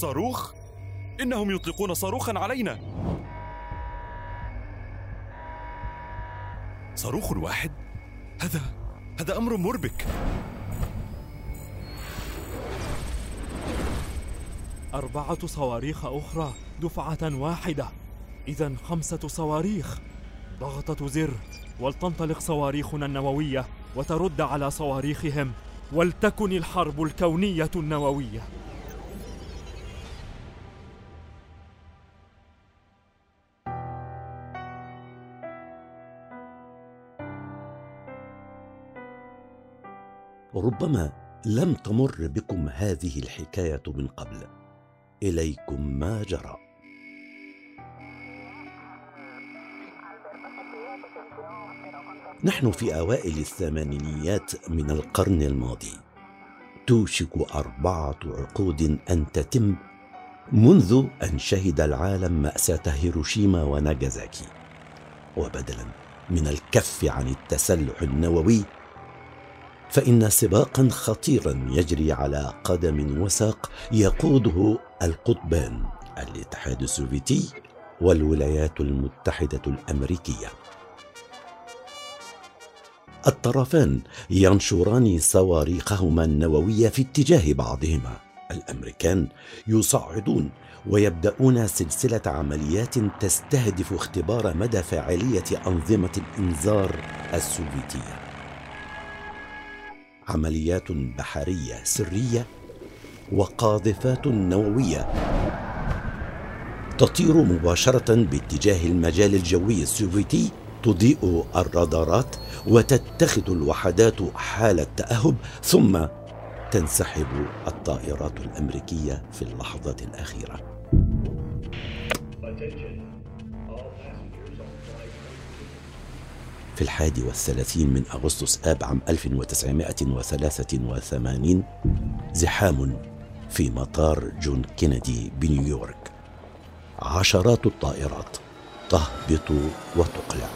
صاروخ؟ إنهم يطلقون صاروخا علينا. صاروخ واحد؟ هذا هذا أمر مربك. أربعة صواريخ أخرى دفعة واحدة. إذا خمسة صواريخ. ضغطة زر ولتنطلق صواريخنا النووية وترد على صواريخهم ولتكن الحرب الكونية النووية. ربما لم تمر بكم هذه الحكاية من قبل. إليكم ما جرى. نحن في أوائل الثمانينيات من القرن الماضي. توشك أربعة عقود أن تتم منذ أن شهد العالم مأساة هيروشيما وناغازاكي. وبدلا من الكف عن التسلح النووي فإن سباقا خطيرا يجري على قدم وساق يقوده القطبان الاتحاد السوفيتي والولايات المتحدة الأمريكية. الطرفان ينشران صواريخهما النووية في اتجاه بعضهما. الأمريكان يصعدون ويبدأون سلسلة عمليات تستهدف اختبار مدى فاعلية أنظمة الإنذار السوفيتية. عمليات بحرية سرية وقاذفات نووية تطير مباشرة باتجاه المجال الجوي السوفيتي تضيء الرادارات وتتخذ الوحدات حاله تاهب ثم تنسحب الطائرات الأمريكية في اللحظه الأخيرة. في الحادي والثلاثين من أغسطس آب عام 1983 زحام في مطار جون كينيدي بنيويورك. عشرات الطائرات تهبط وتقلع.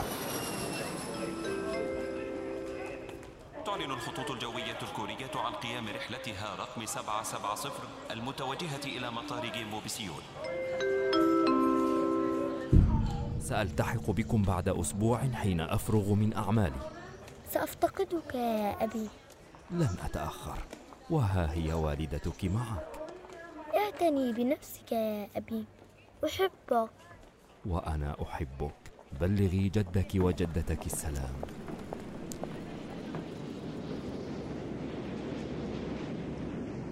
تعلن الخطوط الجوية الكورية عن قيام رحلتها رقم 770 المتوجهة إلى مطار جيمبو بسيول. سألتحق بكم بعد أسبوع حين أفرغ من أعمالي. سأفتقدك يا أبي. لن أتأخر. وها هي والدتك معك؟ اعتني بنفسك يا أبي. أحبك. وأنا أحبك. بلغي جدك وجدتك السلام.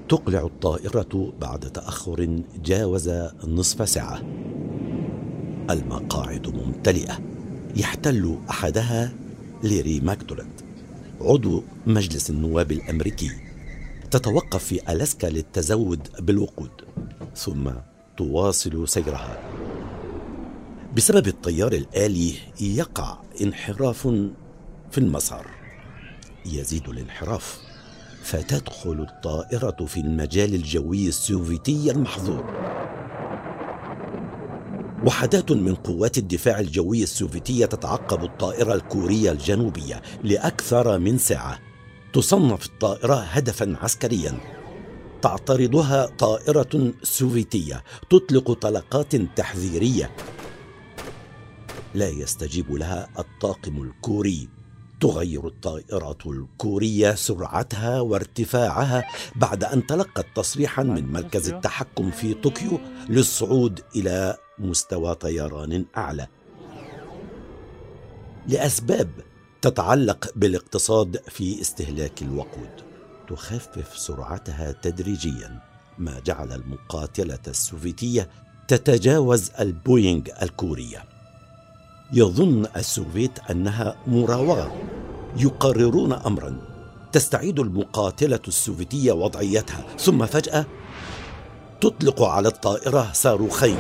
تقلع الطائرة بعد تأخر جاوز نصف ساعة. المقاعد ممتلئة. يحتل أحدها ليري ماكدونالد عضو مجلس النواب الأمريكي. تتوقف في ألاسكا للتزود بالوقود ثم تواصل سيرها. بسبب التيار الآلي يقع انحراف في المسار. يزيد الانحراف فتدخل الطائرة في المجال الجوي السوفيتي المحظور وحدات من قوات الدفاع الجوي السوفيتية تتعقب الطائرة الكورية الجنوبية لأكثر من ساعة. تصنف الطائرة هدفا عسكريا. تعترضها طائرة سوفيتية تطلق طلقات تحذيرية. لا يستجيب لها الطاقم الكوري. تغير الطائرة الكورية سرعتها وارتفاعها بعد أن تلقت تصريحا من مركز التحكم في طوكيو للصعود إلى مستوى طيران أعلى. لأسباب تتعلق بالاقتصاد في استهلاك الوقود تخفف سرعتها تدريجيا ما جعل المقاتلة السوفيتية تتجاوز البوينغ الكورية. يظن السوفيت أنها مراوغة. يقررون امرا. تستعيد المقاتلة السوفيتية وضعيتها ثم فجأة تطلق على الطائرة صاروخين.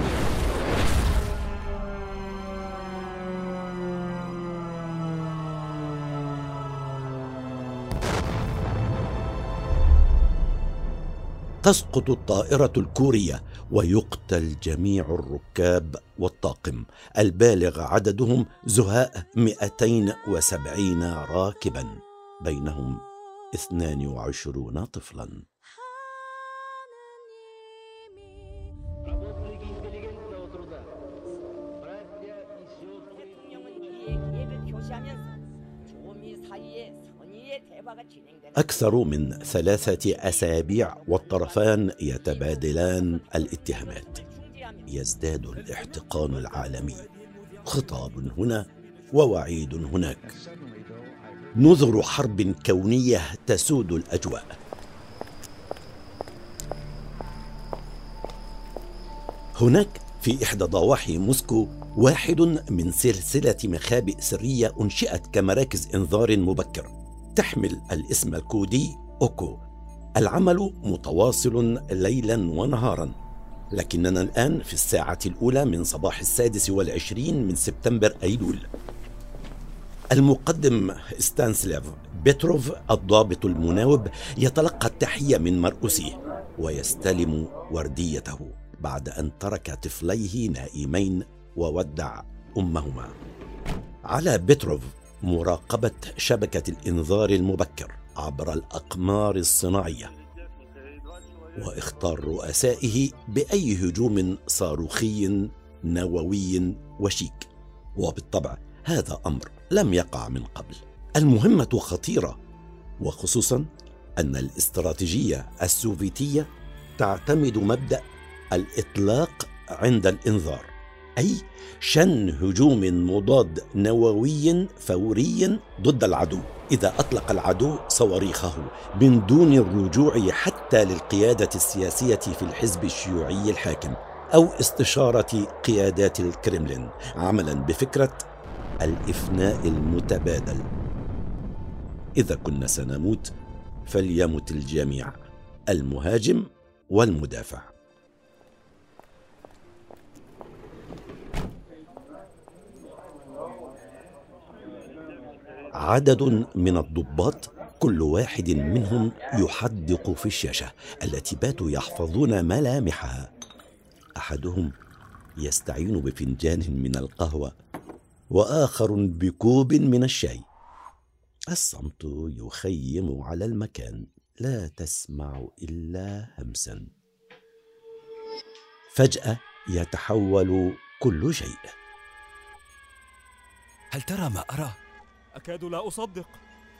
تسقط الطائرة الكورية ويقتل جميع الركاب والطاقم. البالغ عددهم زهاء 270 راكبا. بينهم 22 طفلا. أكثر من ثلاثة أسابيع والطرفان يتبادلان الاتهامات. يزداد الاحتقان العالمي. خطاب هنا ووعيد هناك. نذر حرب كونية تسود الأجواء. هناك في إحدى ضواحي موسكو واحد من سلسلة مخابئ سرية أنشئت كمراكز إنذار مبكر تحمل الاسم الكودي أوكو. العمل متواصل ليلا ونهارا. لكننا الآن في الساعة الأولى من صباح السادس والعشرين من سبتمبر أيلول. المقدم ستانيسلاف بيتروف الضابط المناوب يتلقى التحية من مرؤوسيه ويستلم ورديته بعد أن ترك طفليه نائمين وودع أمهما. على بيتروف مراقبة شبكة الإنذار المبكر عبر الأقمار الصناعية وإخطار رؤسائه بأي هجوم صاروخي نووي وشيك. وبالطبع هذا أمر لم يقع من قبل. المهمة خطيرة وخصوصا أن الاستراتيجية السوفيتية تعتمد مبدأ الإطلاق عند الإنذار. أي شن هجوم مضاد نووي فوري ضد العدو. إذا أطلق العدو صواريخه من دون الرجوع حتى للقيادة السياسية في الحزب الشيوعي الحاكم أو استشارة قيادات الكرملين عملا بفكرة الإفناء المتبادل. إذا كنا سنموت فليمت الجميع المهاجم والمدافع. عدد من الضباط كل واحد منهم يحدق في الشاشة التي باتوا يحفظون ملامحها. أحدهم يستعين بفنجان من القهوة وآخر بكوب من الشاي. الصمت يخيم على المكان لا تسمع إلا همسا. فجأة يتحول كل شيء. هل ترى ما أرى؟ أكاد لا أصدق.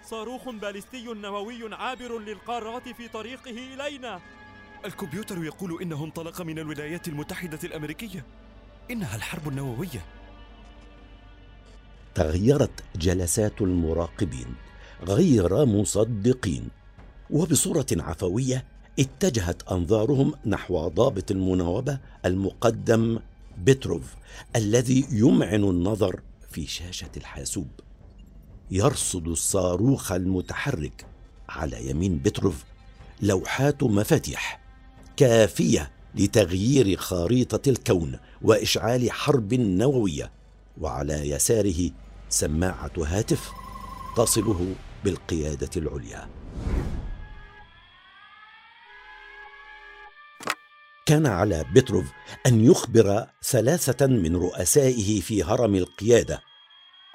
صاروخ باليستي نووي عابر للقارات في طريقه إلينا. الكمبيوتر يقول إنه انطلق من الولايات المتحدة الأمريكية. إنها الحرب النووية. تغيرت جلسات المراقبين غير مصدقين. وبصورة عفوية اتجهت أنظارهم نحو ضابط المناوبة المقدم بتروف الذي يمعن النظر في شاشة الحاسوب. يرصد الصاروخ المتحرك على يمين بتروف لوحات مفاتيح كافية لتغيير خريطة الكون وإشعال حرب نووية وعلى يساره سماعة هاتف تصله بالقيادة العليا. كان على بتروف أن يخبر ثلاثة من رؤسائه في هرم القيادة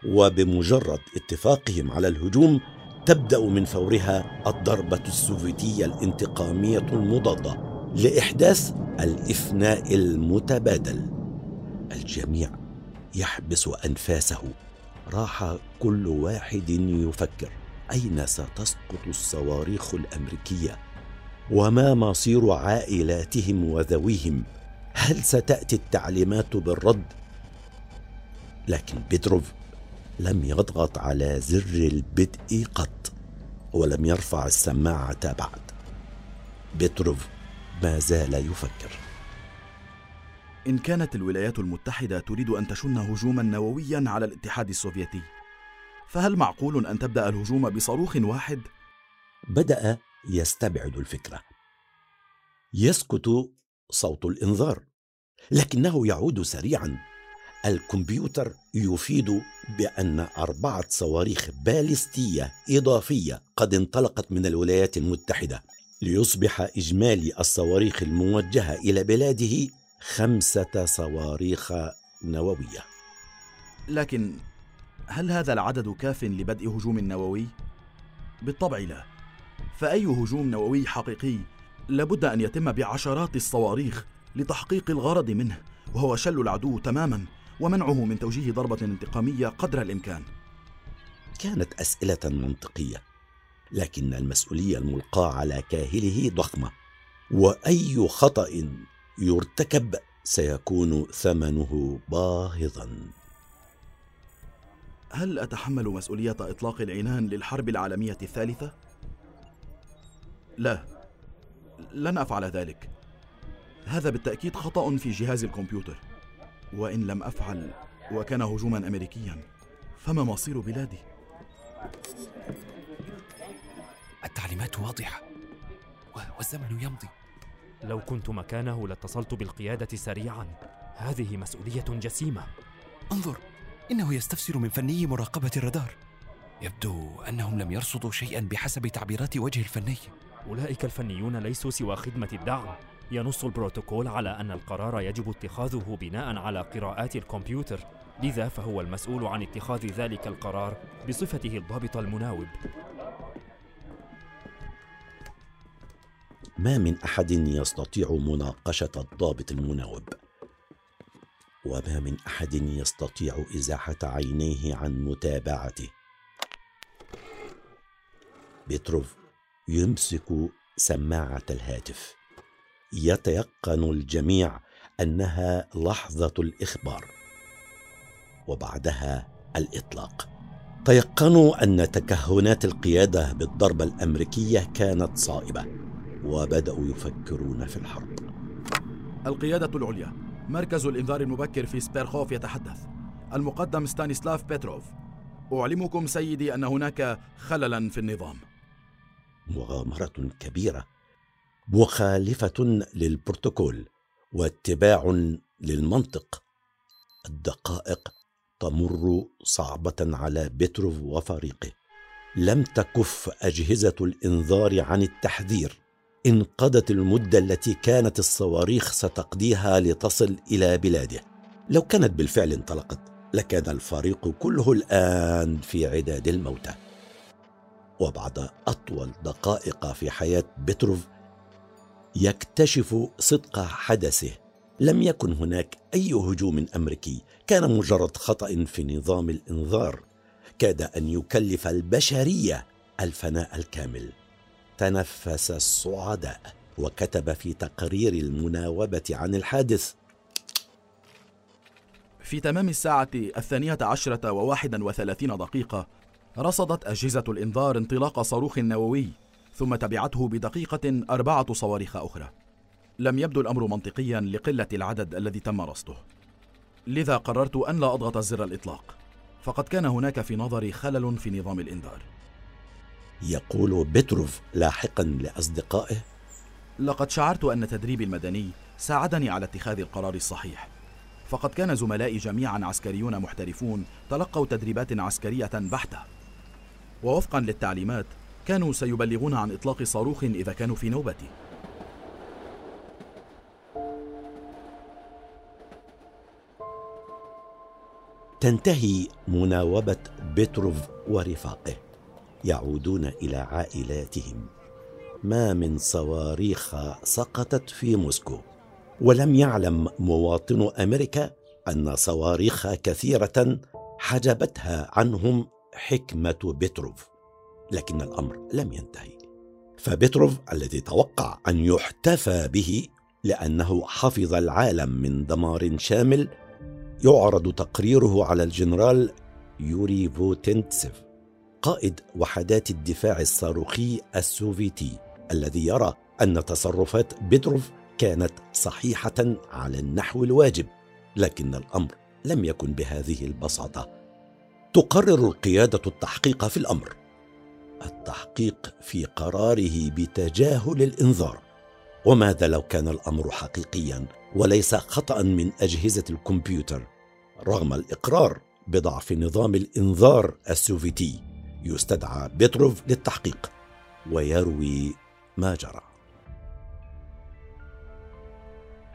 وبمجرد اتفاقهم على الهجوم تبدأ من فورها الضربة السوفيتية الانتقامية المضادة لإحداث الإفناء المتبادل. الجميع يحبس أنفاسه. راح كل واحد يفكر. أين ستسقط الصواريخ الأمريكية؟ وما مصير عائلاتهم وذويهم؟ هل ستأتي التعليمات بالرد؟ لكن بيتروف لم يضغط على زر البدء قط ولم يرفع السماعة بعد. بتروف ما زال يفكر. إن كانت الولايات المتحدة تريد أن تشن هجوما نوويا على الاتحاد السوفيتي فهل معقول أن تبدأ الهجوم بصاروخ واحد؟ بدأ يستبعد الفكرة. يسكت صوت الإنذار لكنه يعود سريعا. الكمبيوتر يفيد بأن أربعة صواريخ باليستية إضافية قد انطلقت من الولايات المتحدة ليصبح إجمالي الصواريخ الموجهة إلى بلاده خمسة صواريخ نووية. لكن هل هذا العدد كاف لبدء هجوم نووي؟ بالطبع لا. فأي هجوم نووي حقيقي لابد أن يتم بعشرات الصواريخ لتحقيق الغرض منه وهو شل العدو تماما. ومنعه من توجيه ضربة انتقامية قدر الإمكان. كانت أسئلة منطقية لكن المسؤولية الملقاة على كاهله ضخمة وأي خطأ يرتكب سيكون ثمنه باهظا. هل أتحمل مسؤولية إطلاق العنان للحرب العالمية الثالثة؟ لا لن أفعل ذلك. هذا بالتأكيد خطأ في جهاز الكمبيوتر. وإن لم أفعل وكان هجوما امريكيا فما مصير بلادي؟ التعليمات واضحة والزمن يمضي. لو كنت مكانه لاتصلت بالقيادة سريعا. هذه مسؤولية جسيمة. انظر إنه يستفسر من فني مراقبة الرادار. يبدو أنهم لم يرصدوا شيئا بحسب تعبيرات وجه الفني. أولئك الفنيون ليسوا سوى خدمة الدعم. ينص البروتوكول على أن القرار يجب اتخاذه بناء على قراءات الكمبيوتر لذا فهو المسؤول عن اتخاذ ذلك القرار بصفته الضابط المناوب. ما من أحد يستطيع مناقشة الضابط المناوب. وما من أحد يستطيع إزاحة عينيه عن متابعته. بيتروف يمسك سماعة الهاتف. يتيقن الجميع أنها لحظة الإخبار وبعدها الإطلاق. تيقنوا أن تكهنات القيادة بالضربة الأمريكية كانت صائبة وبدأوا يفكرون في الحرب. القيادة العليا مركز الإنذار المبكر في سيربوخوف يتحدث. المقدم ستانيسلاف بيتروف. أعلمكم سيدي أن هناك خللا في النظام. مغامرة كبيرة مخالفة للبروتوكول واتباع للمنطق. الدقائق تمر صعبة على بيتروف وفريقه. لم تكف أجهزة الإنذار عن التحذير. انقضت المدة التي كانت الصواريخ ستقضيها لتصل إلى بلاده. لو كانت بالفعل انطلقت لكان الفريق كله الآن في عداد الموتى. وبعد أطول دقائق في حياة بتروف يكتشف صدق حدثه. لم يكن هناك أي هجوم أمريكي. كان مجرد خطأ في نظام الإنذار. كاد أن يكلف البشرية الفناء الكامل. تنفس الصعداء وكتب في تقرير المناوبة عن الحادث. في تمام الساعة الثانية عشرة وواحدا وثلاثين دقيقة رصدت أجهزة الإنذار انطلاق صاروخ نووي. ثم تبعته بدقيقة أربعة صواريخ أخرى. لم يبدو الأمر منطقيا لقلة العدد الذي تم رصده. لذا قررت أن لا أضغط زر الإطلاق. فقد كان هناك في نظري خلل في نظام الإنذار. يقول بتروف لاحقا لأصدقائه لقد شعرت أن تدريبي المدني ساعدني على اتخاذ القرار الصحيح. فقد كان زملائي جميعا عسكريون محترفون تلقوا تدريبات عسكرية بحتة. ووفقا للتعليمات كانوا سيبلغون عن إطلاق صاروخ إذا كانوا في نوبتي تنتهي مناوبة بتروف ورفاقه. يعودون إلى عائلاتهم. ما من صواريخ سقطت في موسكو. ولم يعلم مواطن أمريكا أن صواريخ كثيرة حجبتها عنهم حكمة بتروف لكن الأمر لم ينتهي. فبتروف الذي توقع أن يحتفى به لأنه حفظ العالم من دمار شامل يعرض تقريره على الجنرال يوري فوتينتسيف قائد وحدات الدفاع الصاروخي السوفيتي الذي يرى أن تصرفات بيتروف كانت صحيحة على النحو الواجب لكن الأمر لم يكن بهذه البساطة. تقرر القياده التحقيق في الأمر. التحقيق في قراره بتجاهل الإنذار. وماذا لو كان الأمر حقيقيا وليس خطا من أجهزة الكمبيوتر؟ رغم الإقرار بضعف نظام الإنذار السوفيتي يستدعى بيتروف للتحقيق ويروي ما جرى.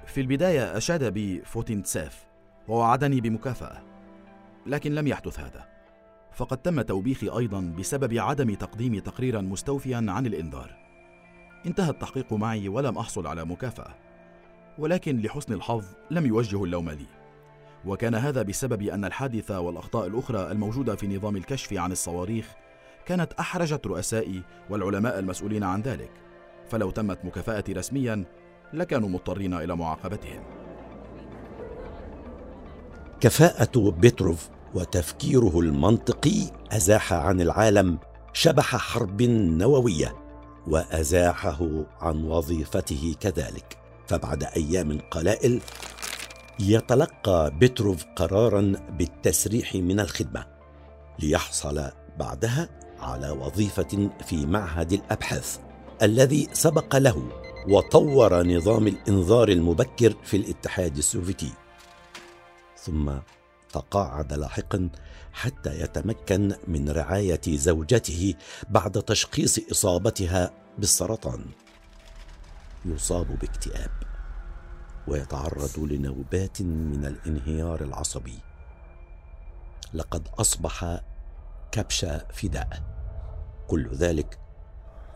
في البداية أشاد بي فوتينتساف ووعدني بمكافأة لكن لم يحدث هذا. فقد تم توبيخي أيضا بسبب عدم تقديم تقريرا مستوفيا عن الإنذار. انتهى التحقيق معي ولم أحصل على مكافأة ولكن لحسن الحظ لم يوجهوا اللوم لي. وكان هذا بسبب أن الحادثة والأخطاء الأخرى الموجودة في نظام الكشف عن الصواريخ كانت أحرجت رؤسائي والعلماء المسؤولين عن ذلك. فلو تمت مكافأتي رسميا لكانوا مضطرين إلى معاقبتهم. كفاءة بيتروف وتفكيره المنطقي أزاح عن العالم شبح حرب نووية وأزاحه عن وظيفته كذلك. فبعد أيام قلائل يتلقى بيتروف قرارا بالتسريح من الخدمة ليحصل بعدها على وظيفة في معهد الأبحاث الذي سبق له وطور نظام الإنذار المبكر في الاتحاد السوفيتي. ثم تقاعد لاحقا حتى يتمكن من رعاية زوجته بعد تشخيص إصابتها بالسرطان. يصاب باكتئاب ويتعرض لنوبات من الانهيار العصبي. لقد أصبح كبش فداء. كل ذلك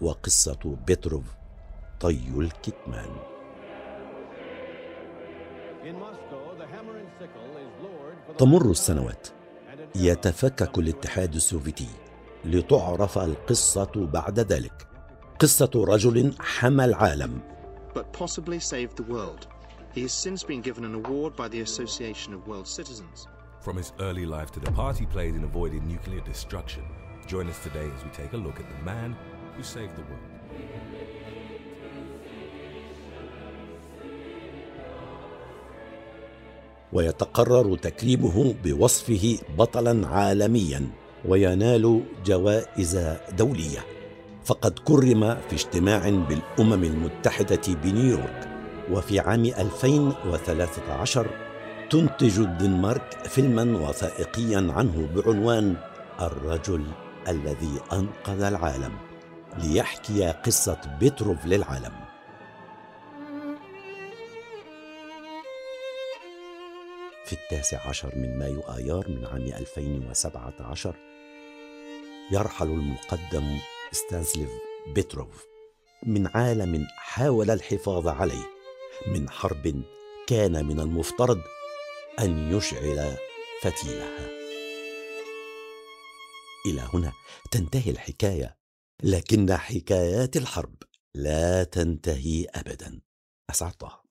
وقصة بيتروف طي الكتمان. تمر السنوات يتفكك الاتحاد السوفيتي لتعرف القصة بعد ذلك قصة رجل حمى العالم but possibly saved the world. He has since been given an award by the Association of World Citizens. From his early life to the part he played in avoiding nuclear destruction, join us today as we take a look at the man who saved the world. ويتقرر تكريمه بوصفه بطلا عالميا وينال جوائز دولية. فقد كرم في اجتماع بالأمم المتحدة بنيويورك وفي عام 2013 تنتج الدنمارك فيلما وثائقيا عنه بعنوان الرجل الذي أنقذ العالم ليحكي قصة بيتروف للعالم. في التاسع عشر من مايو آيار من عام 2017 يرحل المقدم ستانسليف بيتروف من عالم حاول الحفاظ عليه من حرب كان من المفترض أن يشعل فتيلها. إلى هنا تنتهي الحكاية لكن حكايات الحرب لا تنتهي أبدا. أسعد طه.